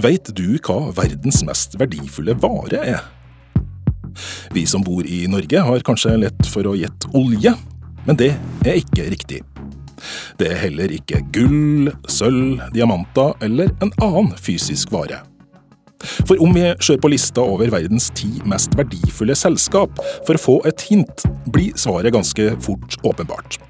Veit du hva verdens mest verdifulle vare er? Vi som bor i Norge har kanskje lett for å gjette olje, men det er ikke riktig. Det er heller ikke gull, sølv, diamanter eller en annen fysisk vare. For om vi ser på lista over verdens ti mest verdifulle selskap for å få et hint, blir svaret ganske fort åpenbart.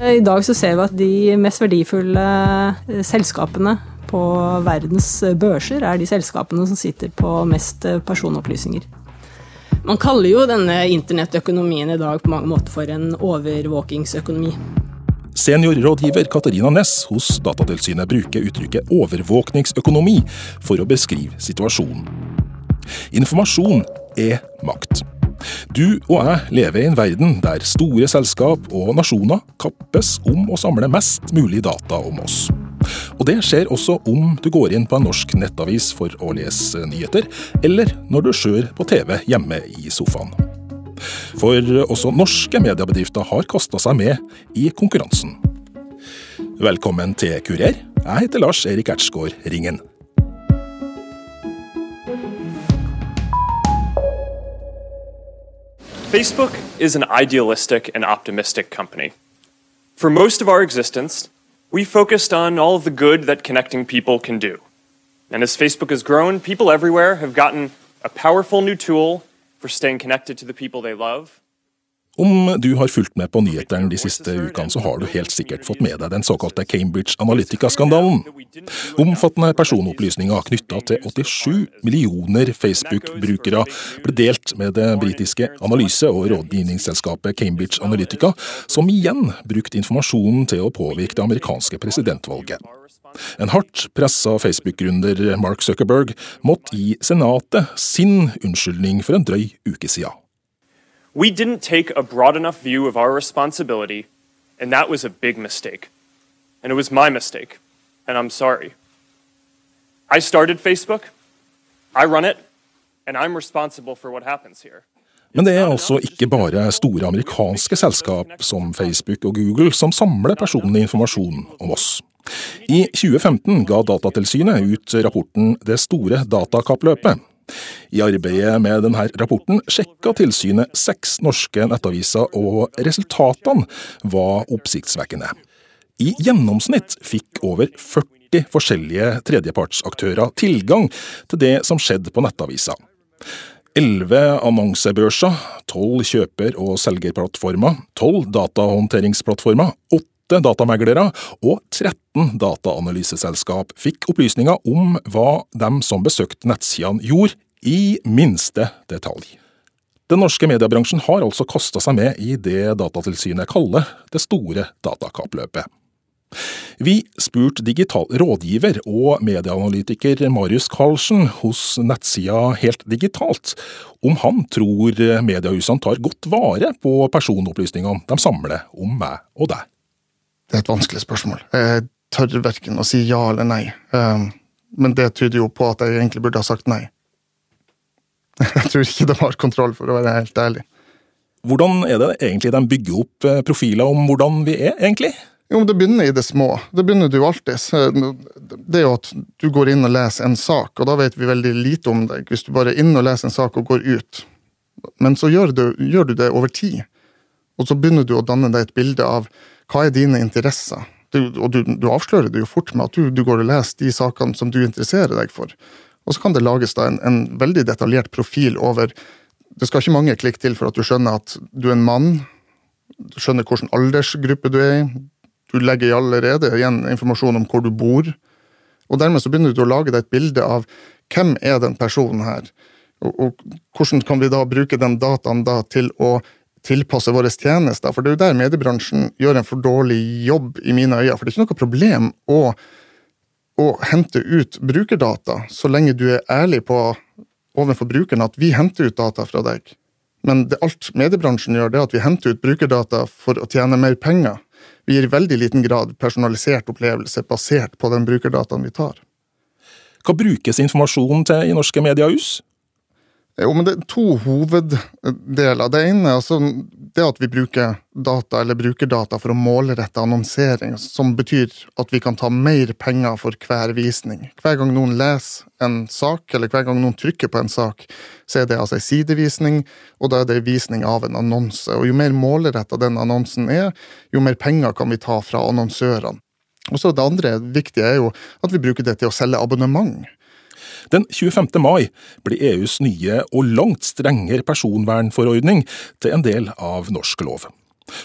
I dag så ser vi at de mest verdifulle selskapene på verdens børser er de selskapene som sitter på mest personopplysninger. Man kaller jo denne internettøkonomien i dag på mange måter for en overvåkingsøkonomi. Seniorrådgiver Katarina Næss hos Datatilsynet bruker uttrykket overvåkningsøkonomi for å beskrive situasjonen. Informasjon er makt. Du og jeg lever i en verden der store selskap og nasjoner kappes om å samle mest mulig data om oss. Og det skjer også om du går inn på en norsk nettavis for å lese nyheter, eller når du ser på TV hjemme i sofaen. For også norske mediebedrifter har kasta seg med i konkurransen. Velkommen til Kurer. Jeg heter Lars Erik Ertsgaard Ringen. Facebook is an idealistic and optimistic company. For most of our existence, we focused on all of the good that connecting people can do. And as Facebook has grown, people everywhere have gotten a powerful new tool for staying connected to the people they love. Om du har fulgt med på nyhetene de siste ukene, så har du helt sikkert fått med deg den såkalte Cambridge Analytica-skandalen. Omfattende personopplysninger knytta til 87 millioner Facebook-brukere ble delt med det britiske analyse- og rådgivningsselskapet Cambridge Analytica, som igjen brukte informasjonen til å påvirke det amerikanske presidentvalget. En hardt pressa Facebook-gründer Mark Zuckerberg måtte gi Senatet sin unnskyldning for en drøy uke siden. We didn't take a broad enough view of our responsibility, and that was a big mistake. And it was my mistake, and I'm sorry. I started Facebook, I run it, and I'm responsible for what happens here. Men det er altså ikke bare store amerikanske selskap som Facebook og Google som samler personlig informasjon om oss. I 2015 ga Datatilsynet ut rapporten Det store datakappløpet. I arbeidet med denne rapporten sjekka tilsynet seks norske nettaviser, og resultatene var oppsiktsvekkende. I gjennomsnitt fikk over 40 forskjellige tredjepartsaktører tilgang til det som skjedde på nettavisa. Elleve annonsebørser, tolv kjøper- og selgerplattformer, tolv datahåndteringsplattformer, åtte datameglere og 13 dataanalyseselskap fikk opplysninger om hva de som besøkte nettsidene gjorde, i minste detalj. Den norske mediebransjen har altså kasta seg med i det Datatilsynet kaller det store datakappløpet. Vi spurte digital rådgiver og medieanalytiker Marius Karlsen hos nettsida Helt Digitalt om han tror mediehusene tar godt vare på personopplysningene de samler om meg og deg. Det er et vanskelig spørsmål. Jeg tør verken å si ja eller nei. Um, men det tyder jo på at jeg egentlig burde ha sagt nei. Jeg tror ikke de har kontroll, for å være helt ærlig. Hvordan er det egentlig de bygger opp eh, profiler om hvordan vi er, egentlig? Jo, men Det begynner i det små. Det begynner du alltid. Det er jo at du går inn og leser en sak, og da vet vi veldig lite om deg. Hvis du bare er inne og leser en sak og går ut. Men så gjør du, gjør du det over tid. Og så begynner du å danne deg et bilde av hva er dine interesser. Du, og du, du, avslører det jo fort med at du, du går og leser de sakene som du interesserer deg for. Og så kan det lages da en, en, veldig detaljert profil over Det skal ikke mange klikk til for at du skjønner at du er en mann. Du skjønner hvilken aldersgruppe du er i. Du legger allerede igjen informasjon om hvor du bor. Og dermed så begynner du å lage deg et bilde av hvem er den personen her. Og, og hvordan kan vi da bruke den dataen da til å tilpasse våre tjenester? For det er jo der mediebransjen gjør en for dårlig jobb, i mine øyne. For det er ikke noe problem å å hente ut brukerdata, så lenge du er ærlig på overfor brukeren at vi henter ut data fra deg. Men det alt mediebransjen gjør, det er at vi henter ut brukerdata for å tjene mer penger. Vi gir i veldig liten grad personalisert opplevelse basert på den brukerdataen vi tar. Hva brukes informasjonen til i norske mediehus? Jo, men det er to hoveddeler. Det ene er altså det at vi bruker data, eller bruker data for å målrette annonsering, som betyr at vi kan ta mer penger for hver visning. Hver gang noen leser en sak, eller hver gang noen trykker på en sak, så er det altså en sidevisning, og da er det visning av en annonse. Og jo mer målretta den annonsen er, jo mer penger kan vi ta fra annonsørene. Og så Det andre viktige er jo at vi bruker det til å selge abonnement. Den 25. mai blir EUs nye og langt strengere personvernforordning til en del av norsk lov.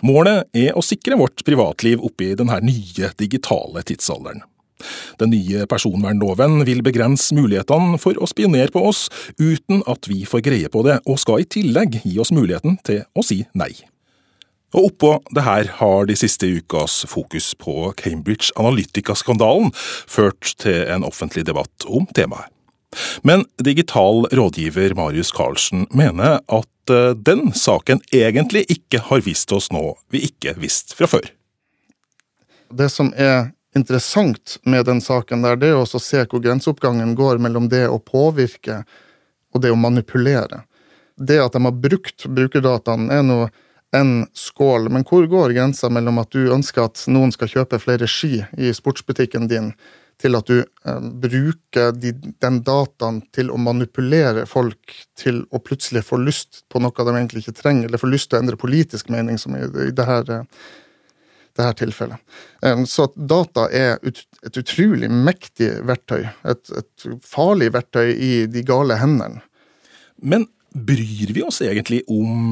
Målet er å sikre vårt privatliv oppi denne nye digitale tidsalderen. Den nye personvernloven vil begrense mulighetene for å spionere på oss uten at vi får greie på det, og skal i tillegg gi oss muligheten til å si nei. Og oppå det her har de siste ukas fokus på Cambridge Analytica-skandalen ført til en offentlig debatt om temaet. Men digital rådgiver Marius Carlsen mener at eh, den saken egentlig ikke har vist oss noe vi ikke visste fra før. Det som er interessant med den saken, der, det er å se hvor grenseoppgangen går mellom det å påvirke og det å manipulere. Det at de har brukt brukerdataen, er nå en skål, men hvor går grensa mellom at du ønsker at noen skal kjøpe flere ski i sportsbutikken din, til at du eh, bruker de, den dataen til å manipulere folk til å plutselig få lyst på noe de egentlig ikke trenger, eller få lyst til å endre politisk mening, som i, i det her, eh, det her tilfellet. Eh, så at data er et utrolig mektig verktøy, et, et farlig verktøy i de gale hendene. Men bryr vi oss egentlig om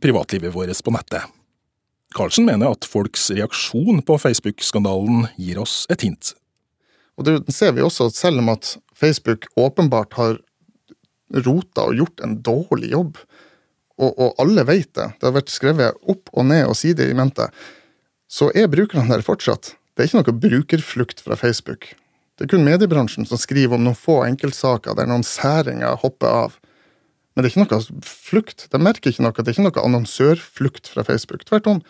privatlivet vårt på nettet? Karlsen mener at folks reaksjon på Facebook-skandalen gir oss et hint og det ser vi også, at selv om at Facebook åpenbart har rota og gjort en dårlig jobb, og, og, alle vet det, det har vært skrevet opp og ned og side i mente, så er brukerne der fortsatt. Det er ikke noe brukerflukt fra Facebook. Det er kun mediebransjen som skriver om noen få enkeltsaker der noen særinger hopper av. Men det er ikke noe flukt. De merker ikke noe. Det er ikke noe annonsørflukt fra Facebook. Tvert om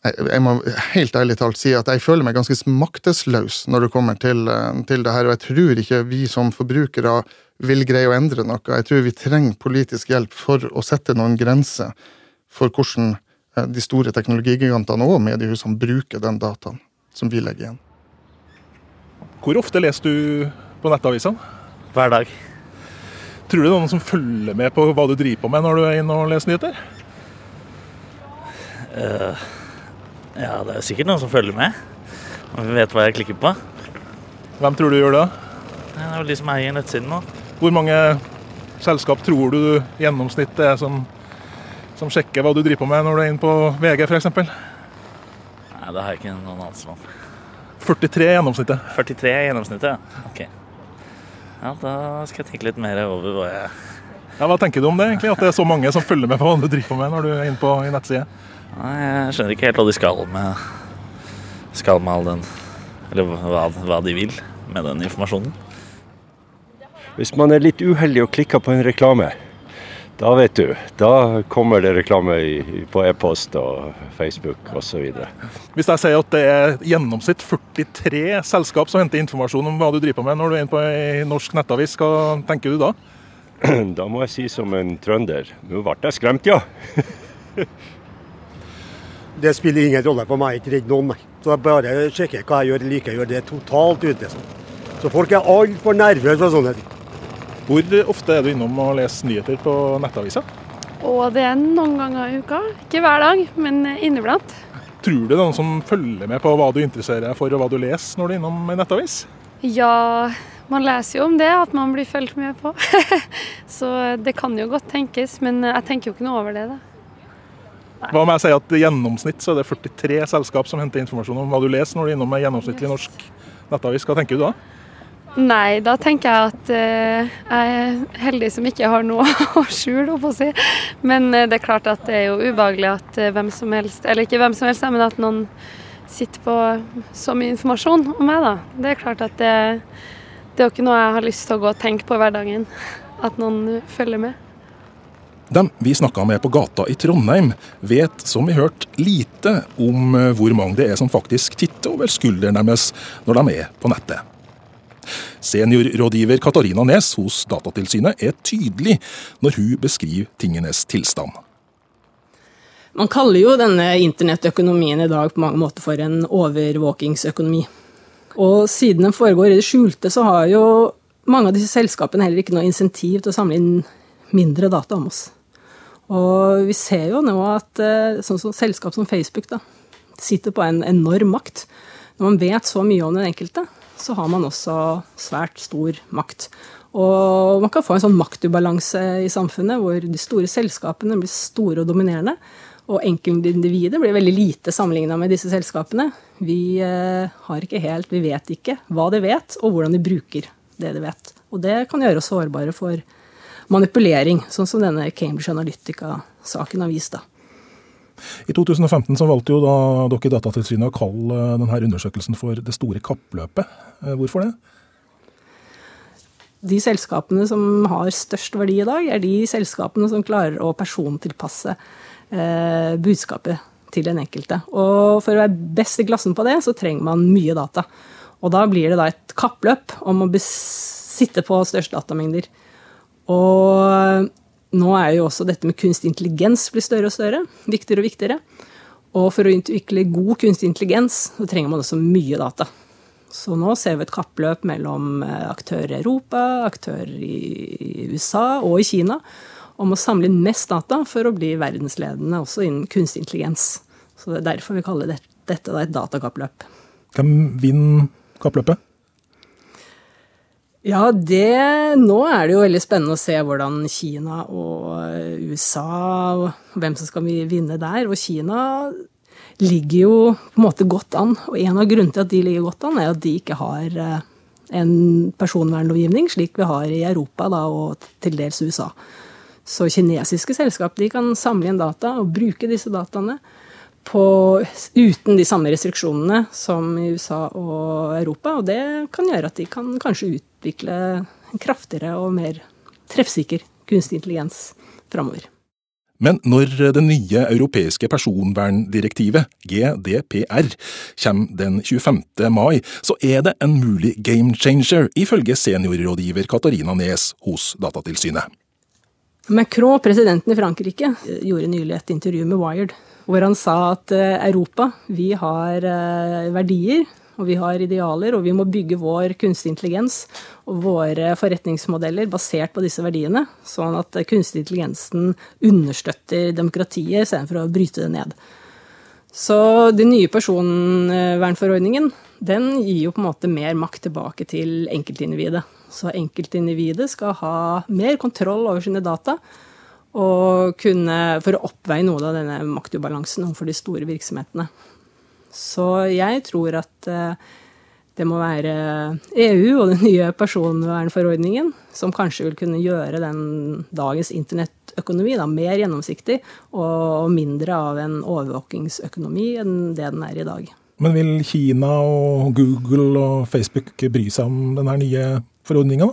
jeg må helt ærlig talt si at jeg føler meg ganske maktesløs når det kommer til, eh, til det her, og jeg tror ikke vi som forbrukere vil greie å endre noe. Jeg tror vi trenger politisk hjelp for å sette noen grenser for hvordan eh, de store teknologigigantene og mediehusene bruker den dataen som vi legger igjen. Hvor ofte leser du på nettavisene? Hver dag. Tror du det er noen som følger med på hva du driver på med når du er inne og leser nyheter? Uh. Ja, det er sikkert noen som følger med. Og vet hva jeg klikker på. Hvem tror du gjør det? Det er jo de som eier nettsiden nå. Hvor mange selskap tror du gjennomsnittet er som, som sjekker hva du driver på med når du er inne på VG f.eks.? Nei, det har jeg ikke noen anelse om. 43 er gjennomsnittet. 43 er gjennomsnittet, ja. Ok. Ja, da skal jeg tenke litt mer over hva jeg Ja, Hva tenker du om det, egentlig? At det er så mange som følger med på hva du driver på med når du er inne på i nettsida? Nei, Jeg skjønner ikke helt hva de skal med, skal med all den Eller hva, hva de vil med den informasjonen. Hvis man er litt uheldig og klikker på en reklame, da vet du. Da kommer det reklame på e-post og Facebook osv. Hvis jeg sier at det er gjennomsnitt 43 selskap som henter informasjon om hva du driver med når du er inne på ei norsk nettavis, hva tenker du da? Da må jeg si som en trønder, nå ble jeg skremt, ja. Det spiller ingen rolle for meg, ikke redd noen. Så jeg bare sjekker hva jeg gjør eller ikke gjør. Det er totalt ute. Så folk er altfor nervøse for sånne ting. Hvor ofte er du innom og leser nyheter på nettavisa? Og det er noen ganger i uka. Ikke hver dag, men inniblant. Tror du det er noen som følger med på hva du interesserer deg for og hva du leser når du er innom en nettavis? Ja, man leser jo om det, at man blir fulgt med på. så det kan jo godt tenkes, men jeg tenker jo ikke noe over det. da. Hva om jeg sier at i gjennomsnitt så er det 43 selskap som henter informasjon om hva du leser når du er innom en gjennomsnittlig norsk nettavis. Hva tenker du da? Nei, da tenker jeg at uh, jeg er heldig som ikke har noe å skjule, å si. Men uh, det er klart at det er jo ubehagelig at uh, hvem som helst, eller ikke hvem som helst, men at noen sitter på så mye informasjon om meg, da. Det er klart at det, det er jo ikke noe jeg har lyst til å gå og tenke på i hverdagen. At noen følger med. De vi snakka med på gata i Trondheim, vet som vi hørte lite om eh, hvor mange det er som faktisk titter over skulderen deres når de er på nettet. Seniorrådgiver Katarina Nes hos Datatilsynet er tydelig når hun beskriver tingenes tilstand. Man kaller jo denne internettøkonomien i dag på mange måter for en overvåkingsøkonomi. Og siden den foregår i det skjulte, så har jo mange av disse selskapene heller ikke noe insentiv til å samle inn mindre data om oss. Og vi ser jo nå at eh, sånn som selskap som Facebook da, sitter på en enorm makt. Når man vet så mye om den enkelte, så har man også svært stor makt. Og man kan få en sånn maktubalanse i samfunnet hvor de store selskapene blir store og dominerende. Og enkeltindividet blir veldig lite sammenligna med disse selskapene. Vi eh, har ikke helt, vi vet ikke hva de vet, og hvordan de bruker det de vet. Og det kan gjøre oss sårbare for manipulering, sånn som denne Cambridge Analytica-saken har vist. da. I 2015 så valgte jo da dere i Datatilsynet å kalle denne undersøkelsen for Det store kappløpet. Eh, hvorfor det? De selskapene som har størst verdi i dag, er de selskapene som klarer å persontilpasse eh, budskapet til den enkelte. Og for å være best i klassen på det, så trenger man mye data. Og da blir det da et kappløp om å sitte på største datamengder. Og nå er jo også dette med kunstig intelligens blir større og større. Viktigere og viktigere. Og for å utvikle god kunstig intelligens, så trenger man også mye data. Så nå ser vi et kappløp mellom eh, aktører i Europa, aktører i USA og i Kina om å samle inn mest data for å bli verdensledende også innen kunstig intelligens. Så det er derfor vi kaller dette et datakappløp. Hvem vinner kappløpet? Ja, det Nå er det jo veldig spennende å se hvordan Kina og USA Hvem som skal vinne der. Og Kina ligger jo på en måte godt an. Og en av grunnene til at de ligger godt an, er at de ikke har eh, en personvernlovgivning slik vi har i Europa da, og til dels USA. Så kinesiske selskap de kan samle inn data og bruke disse dataene på, uten de samme restriksjonene som i USA og Europa. Og det kan gjøre at de kan kanskje utvikle en kraftigere og mer treffsikker kunstig intelligens framover. Men når det nye europeiske personverndirektivet, GDPR, kommer den 25. mai, så er det en mulig game changer, ifølge seniorrådgiver Katarina Nes hos Datatilsynet. Macron, presidenten i Frankrike, gjorde nylig et intervju med Wired hvor han sa at eh, Europa, vi har eh, verdier og vi har idealer, og vi må bygge vår kunstig intelligens og våre forretningsmodeller basert på disse verdiene, sånn at kunstig intelligensen understøtter demokratiet istedenfor å bryte det ned. Så den nye personvernforordningen den gir jo på en måte mer makt tilbake til enkeltindividet. Så enkeltindividet skal ha mer kontroll over sine data og kunne, for å oppveie noe av denne maktubalansen overfor de store virksomhetene. Så jeg tror at eh, det må være EU og den nye personvernforordningen som kanskje vil kunne gjøre den dagens internettøkonomi da, mer gjennomsiktig og mindre av en overvåkingsøkonomi enn det den er i dag. Men vil Kina og Google og Facebook bry seg om denne nye forordninga.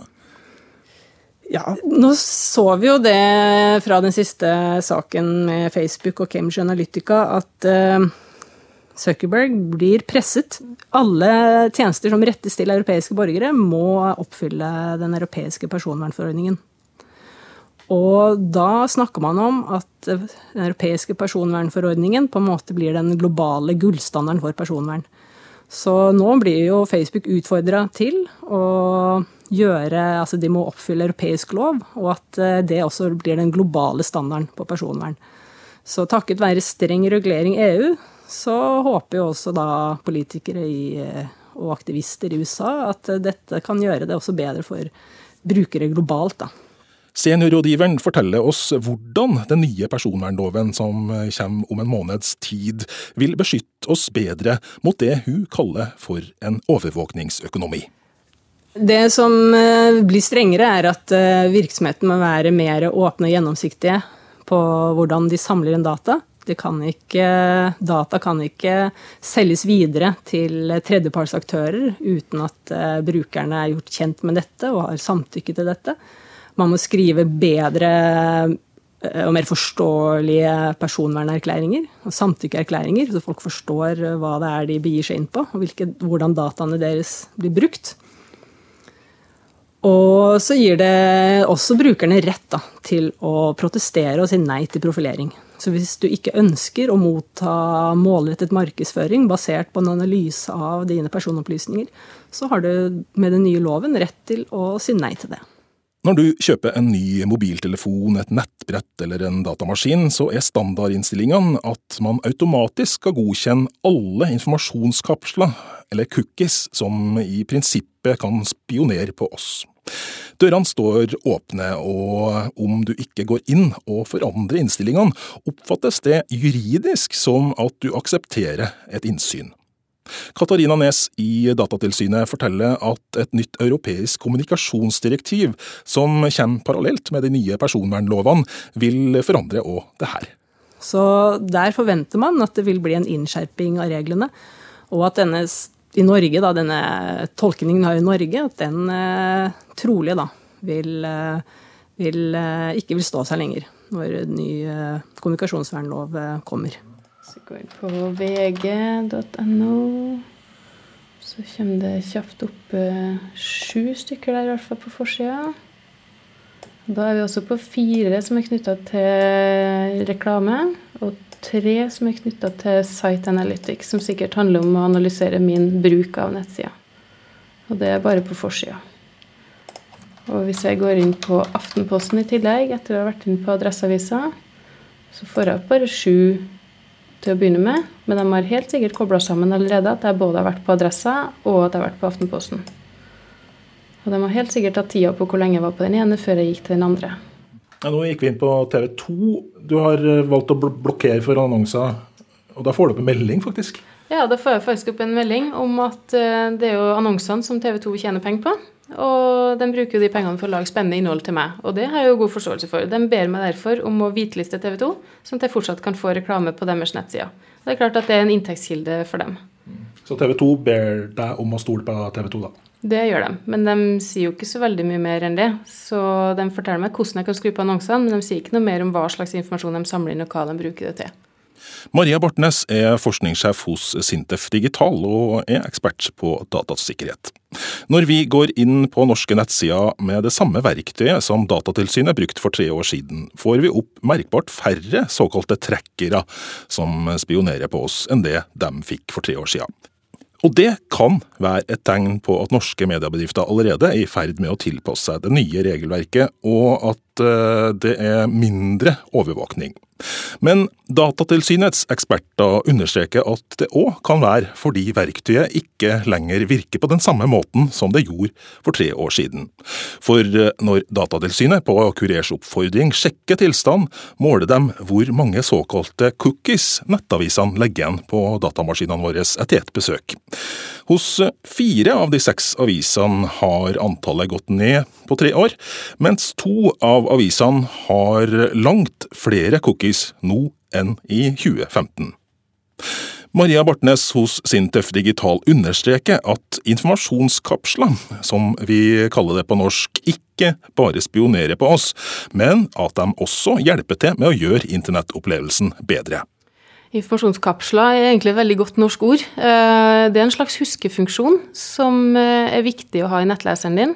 Ja, nå så vi jo det fra den siste saken med Facebook og Cambridge Analytica at uh, Zuckerberg blir presset. Alle tjenester som rettes til europeiske borgere, må oppfylle den europeiske personvernforordningen. Og da snakker man om at den europeiske personvernforordningen på en måte blir den globale gullstandarden for personvern. Så nå blir jo Facebook utfordra til å gjøre Altså de må oppfylle europeisk lov, og at eh, det også blir den globale standarden på personvern. Så takket være streng regulering i EU, så håper jo også da politikere i, eh, og aktivister i USA at dette kan gjøre det også bedre for brukere globalt, da. Seniorrådgiveren forteller oss hvordan den nye personvernloven som kommer om en måneds tid, vil beskytte oss bedre mot det hun kaller for en overvåkningsøkonomi. Det som eh, blir strengere, er at eh, virksomheten må være mer åpne og gjennomsiktige på hvordan de samler inn data. Kan ikke, data kan ikke selges videre til tredjepartsaktører uten at eh, brukerne er gjort kjent med dette og har samtykke til dette. Man må skrive bedre og mer forståelige personvernerklæringer og samtykkeerklæringer, så folk forstår hva det er de begir seg inn på, og hvilke, hvordan dataene deres blir brukt. Og så gir det også brukerne rett da, til å protestere og si nei til profilering. Så hvis du ikke ønsker å motta målrettet markedsføring basert på en analyse av dine personopplysninger, så har du med den nye loven rett til å si nei til det. Når du kjøper en ny mobiltelefon, et nettbrett eller en datamaskin, så er standardinnstillingene at man automatisk skal godkjenne alle informasjonskapsler, eller cookies, som i prinsippet kan spionere på oss. Dørene står åpne, og om du ikke går inn og forandrer innstillingene, oppfattes det juridisk som at du aksepterer et innsyn. Katarina Nes i Datatilsynet forteller at et nytt europeisk kommunikasjonsdirektiv, som kommer parallelt med de nye personvernlovene, vil forandre òg det her. Så der forventer man at det vil bli en innskjerping av reglene, og at denne i Norge, da, denne tolkningen har i Norge, at den eh, trolig da vil, eh, vil, eh, ikke vil stå seg lenger når ny eh, kommunikasjonsvernlov kommer. Går inn på vg.no. Så kommer det kjapt opp eh, sju stykker der, i hvert fall på forsida. Da er vi også på fire som er knytta til reklame, og tre som er knytta til Site Analytics, som sikkert handler om å analysere min bruk av nettsida. Og det er bare på forsida. Og hvis jeg går inn på Aftenposten i tillegg, etter å ha vært inn på Adresseavisa, så får jeg opp bare sju til å begynne med, men de har helt sikkert kobla sammen allerede at jeg både har vært på Adressa og at jeg har vært på Aftenposten. Og de har helt sikkert tatt tida på hvor lenge jeg var på den ene før jeg gikk til den andre. Ja, nå gikk vi inn på TV 2. Du har eh, valgt å blokkere for annonser, og da får du opp en melding, faktisk. Ja, da får jeg faktisk opp en melding om at uh, det er jo annonsene som TV 2 tjener penger på. Og de bruker jo de pengene for å lage spennende innhold til meg. Og det har jeg jo god forståelse for. De ber meg derfor om å hviteliste TV 2, sånn at jeg fortsatt kan få reklame på deres nettsider. Det er klart at det er en inntektskilde for dem. Så TV 2 ber deg om å stole på TV 2, da? Det gjør de, men de sier jo ikke så veldig mye mer enn det. Så de forteller meg hvordan jeg kan skru på annonsene, men de sier ikke noe mer om hva slags informasjon de samler inn, og hva de bruker det til. Maria Bortnes er forskningssjef hos Sintef Digital og er ekspert på datasikkerhet. Når vi går inn på norske nettsider med det samme verktøyet som Datatilsynet brukte for tre år siden, får vi opp merkbart færre såkalte trekkere som spionerer på oss enn det de fikk for tre år siden. Og det kan være et tegn på at norske mediebedrifter allerede er i ferd med å tilpasse seg det nye regelverket, og at eh, det er mindre overvåkning. Men Datatilsynets eksperter understreker at det òg kan være fordi verktøyet ikke lenger virker på den samme måten som det gjorde for tre år siden. For eh, når Datatilsynet på Kurers oppfordring sjekker tilstand, måler de hvor mange såkalte cookies nettavisene legger igjen på datamaskinene våre etter et besøk. Hos fire av de seks avisene har antallet gått ned på tre år, mens to av avisene har langt flere cookies nå enn i 2015. Maria Bartnes hos Sintef Digital understreker at informasjonskapsler, som vi kaller det på norsk, ikke bare spionerer på oss, men at de også hjelper til med å gjøre internettopplevelsen bedre. Informasjonskapsler er egentlig et veldig godt norsk ord. Eh, det er en slags huskefunksjon som eh, er viktig å ha i nettleseren din.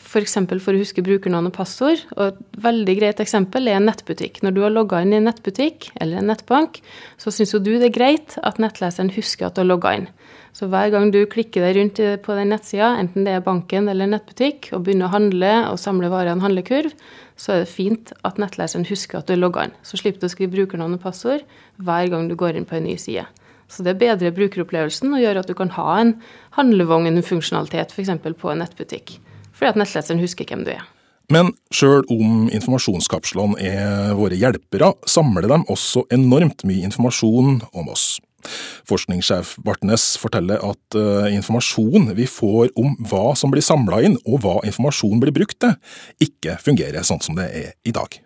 F.eks. For, for å huske brukernavn og passord. Og et veldig greit eksempel er en nettbutikk. Når du har logga inn i en nettbutikk eller en nettbank, så syns jo du det er greit at nettleseren husker at du har logga inn. Så hver gang du klikker deg rundt på den nettsida, enten det er banken eller nettbutikk, og begynner å handle og samle varer i en handlekurv, så er det fint at nettleseren husker at du er logga inn. Så slipper du å skrive brukernavn og passord hver gang du går inn på en ny side. Så det bedrer brukeropplevelsen og gjør at du kan ha en handlevognfunksjonalitet f.eks. på en nettbutikk fordi at nettleseren husker hvem du er. Men sjøl om informasjonskapslene er våre hjelpere, samler de også enormt mye informasjon om oss. Forskningssjef Bartnes forteller at uh, informasjon vi får om hva som blir samla inn og hva informasjon blir brukt til, ikke fungerer sånn som det er i dag.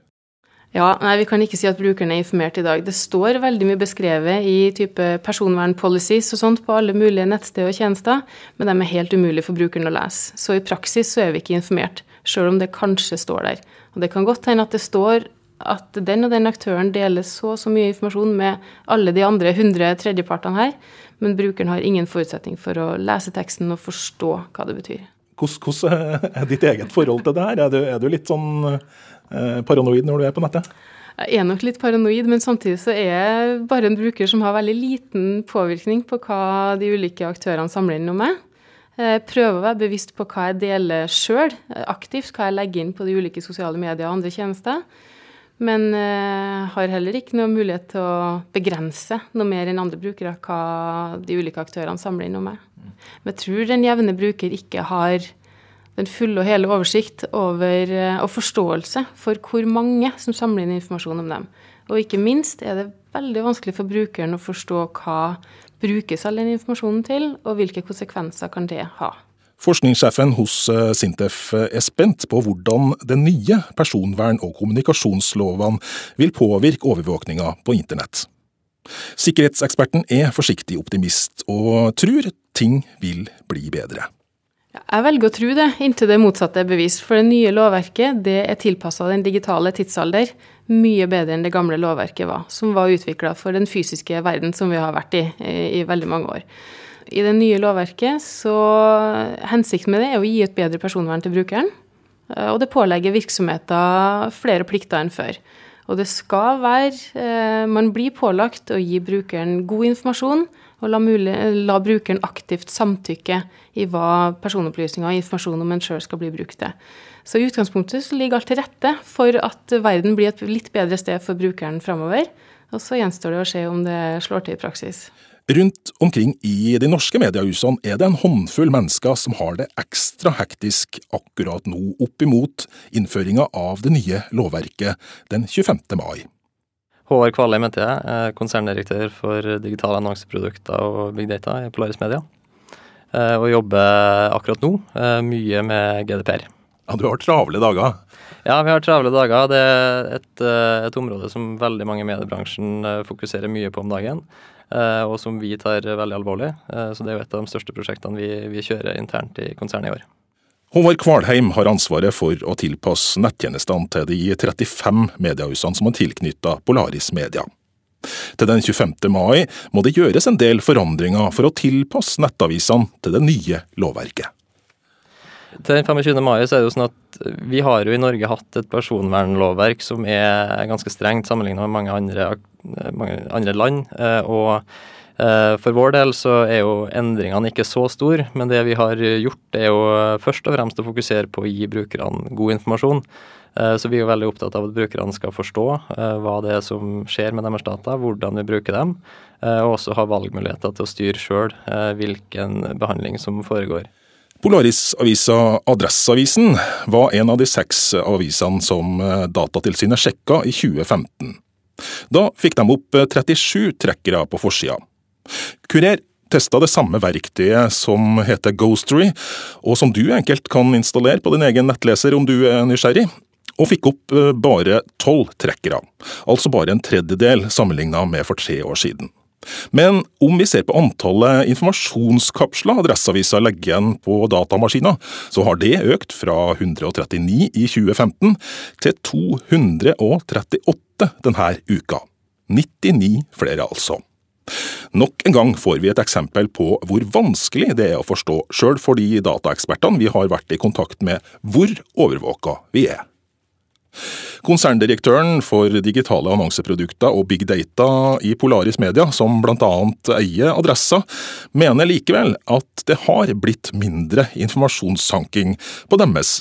Ja, nei, Vi kan ikke si at brukerne er informert i dag. Det står veldig mye beskrevet i type personvernpolicies og sånt på alle mulige nettsteder og tjenester, men de er helt umulig for brukeren å lese. Så i praksis så er vi ikke informert, sjøl om det kanskje står der. Og Det kan godt hende at det står at den og den aktøren deler så og så mye informasjon med alle de andre 100 tredjepartene her, men brukeren har ingen forutsetning for å lese teksten og forstå hva det betyr. Hvordan er ditt eget forhold til det her? Er du, er du litt sånn paranoid når du er på nettet? Jeg er nok litt paranoid, men samtidig så er jeg bare en bruker som har veldig liten påvirkning på hva de ulike aktørene samler inn om meg. Jeg prøver å være bevisst på hva jeg deler sjøl, aktivt, hva jeg legger inn på de ulike sosiale medier og andre tjenester. Men har heller ikke noe mulighet til å begrense noe mer enn andre brukere hva de ulike aktørene samler inn om meg. Men jeg tror den jevne bruker ikke har den fulle og hele oversikt over, og forståelse for hvor mange som samler inn informasjon om dem. Og ikke minst er det veldig vanskelig for brukeren å forstå hva brukes all den informasjonen til, og hvilke konsekvenser kan det ha. Forskningssjefen hos Sintef er spent på hvordan den nye personvern- og kommunikasjonslovene vil påvirke overvåkninga på internett. Sikkerhetseksperten er forsiktig optimist, og tror ting vil bli bedre. Jeg velger å tro det, inntil det motsatte er bevist. For det nye lovverket det er tilpassa den digitale tidsalder mye bedre enn det gamle lovverket var, som var utvikla for den fysiske verden som vi har vært i i veldig mange år. I det nye lovverket så Hensikten med det er å gi et bedre personvern til brukeren. Og det pålegger virksomheter flere plikter enn før. Og det skal være Man blir pålagt å gi brukeren god informasjon og la, mulig, la, brukeren aktivt samtykke i hva personopplysninger og informasjon om en sjøl skal bli brukt til. Så i utgangspunktet så ligger alt til rette for at verden blir et litt bedre sted for brukeren framover. Og så gjenstår det å se om det slår til i praksis. Rundt omkring i de norske mediehusene er det en håndfull mennesker som har det ekstra hektisk akkurat nå opp imot innføringa av det nye lovverket den 25. mai. Håvard Kvalheim heter jeg, konserndirektør for digitale annonseprodukter og Big Data i Polaris Media. Og jobber akkurat nå mye med GDPR. Ja, Du har travle dager? Ja, vi har travle dager. Det er et, et område som veldig mange i mediebransjen fokuserer mye på om dagen. Og som vi tar veldig alvorlig. Så det er jo et av de største prosjektene vi, vi kjører internt i konsernet i år. Håvard Kvalheim har ansvaret for å tilpasse nettjenestene til de 35 mediehusene som er tilknyttet Polaris Media. Til den 25. mai må det gjøres en del forandringer for å tilpasse nettavisene til det nye lovverket. Til den 25. mai så er det jo sånn at vi har jo i Norge hatt et personvernlovverk som er ganske strengt sammenlignet med mange andre, mange andre land. og for vår del så er jo endringene ikke så store, men det vi har gjort er jo først og fremst å fokusere på å gi brukerne god informasjon. Så vi er jo veldig opptatt av at brukerne skal forstå hva det er som skjer med deres data, hvordan vi bruker dem, og også ha valgmuligheter til å styre sjøl hvilken behandling som foregår. Polaris-avisa Adresseavisen var en av de seks avisene som Datatilsynet sjekka i 2015. Da fikk de opp 37 trekkere på forsida. Kurer testa det samme verktøyet som heter Ghostery, og som du enkelt kan installere på din egen nettleser om du er nysgjerrig, og fikk opp bare tolv trekkere, altså bare en tredjedel sammenligna med for tre år siden. Men om vi ser på antallet informasjonskapsler Adresseavisa legger igjen på datamaskiner, så har det økt fra 139 i 2015 til 238 denne uka. 99 flere, altså. Nok en gang får vi et eksempel på hvor vanskelig det er å forstå, sjøl for de dataekspertene vi har vært i kontakt med, hvor overvåka vi er. Konserndirektøren for digitale annonseprodukter og big data i Polaris Media, som bl.a. eier Adressa, mener likevel at det har blitt mindre informasjonssanking på deres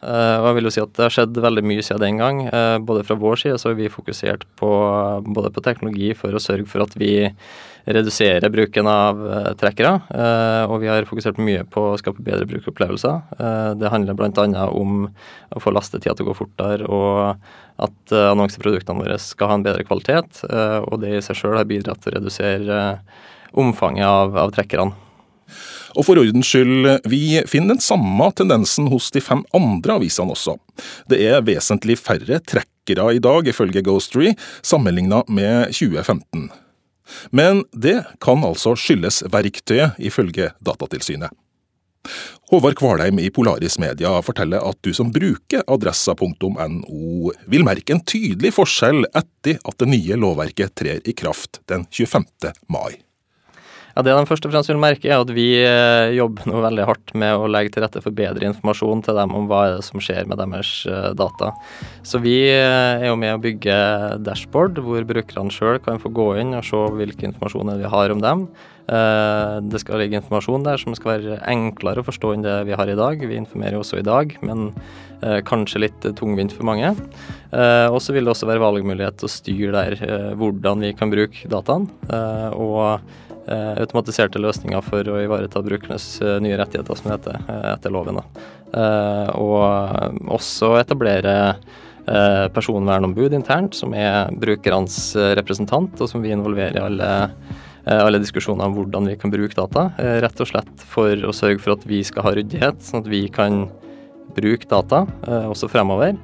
side. Og jeg vil jo si at Det har skjedd veldig mye siden den gang. Både fra vår side så har vi fokusert på, både på teknologi for å sørge for at vi reduserer bruken av trekkere. Og vi har fokusert mye på å skape bedre brukeropplevelser. Det handler bl.a. om å få lastetida til å gå fortere, og at annonseproduktene våre skal ha en bedre kvalitet. Og det i seg sjøl har bidratt til å redusere omfanget av, av trekkerne. Og for ordens skyld, vi finner den samme tendensen hos de fem andre avisene også. Det er vesentlig færre trekkere i dag, ifølge Ghostery, sammenligna med 2015. Men det kan altså skyldes verktøyet, ifølge Datatilsynet. Håvard Kvalheim i Polaris Media forteller at du som bruker adressa.no vil merke en tydelig forskjell etter at det nye lovverket trer i kraft den 25. mai. Ja, Det de først og fremst vil merke, er at vi eh, jobber nå veldig hardt med å legge til rette for bedre informasjon til dem om hva er det som skjer med deres eh, data. Så vi eh, er jo med å bygge dashboard hvor brukerne sjøl kan få gå inn og se hvilken informasjon vi har om dem. Det skal ligge informasjon der som skal være enklere å forstå enn det vi har i dag. Vi informerer også i dag, men kanskje litt tungvint for mange. Og så vil det også være valgmulighet til å styre der hvordan vi kan bruke dataen. Og automatiserte løsninger for å ivareta brukernes eh, nye rettigheter, som det heter, eh, etter loven. Og også etablere personvernombud internt, som er brukernes representant, og som vi involverer i alle, alle diskusjoner om hvordan vi kan bruke data. Rett og slett for å sørge for at vi skal ha ryddighet, sånn at vi kan bruke data også fremover.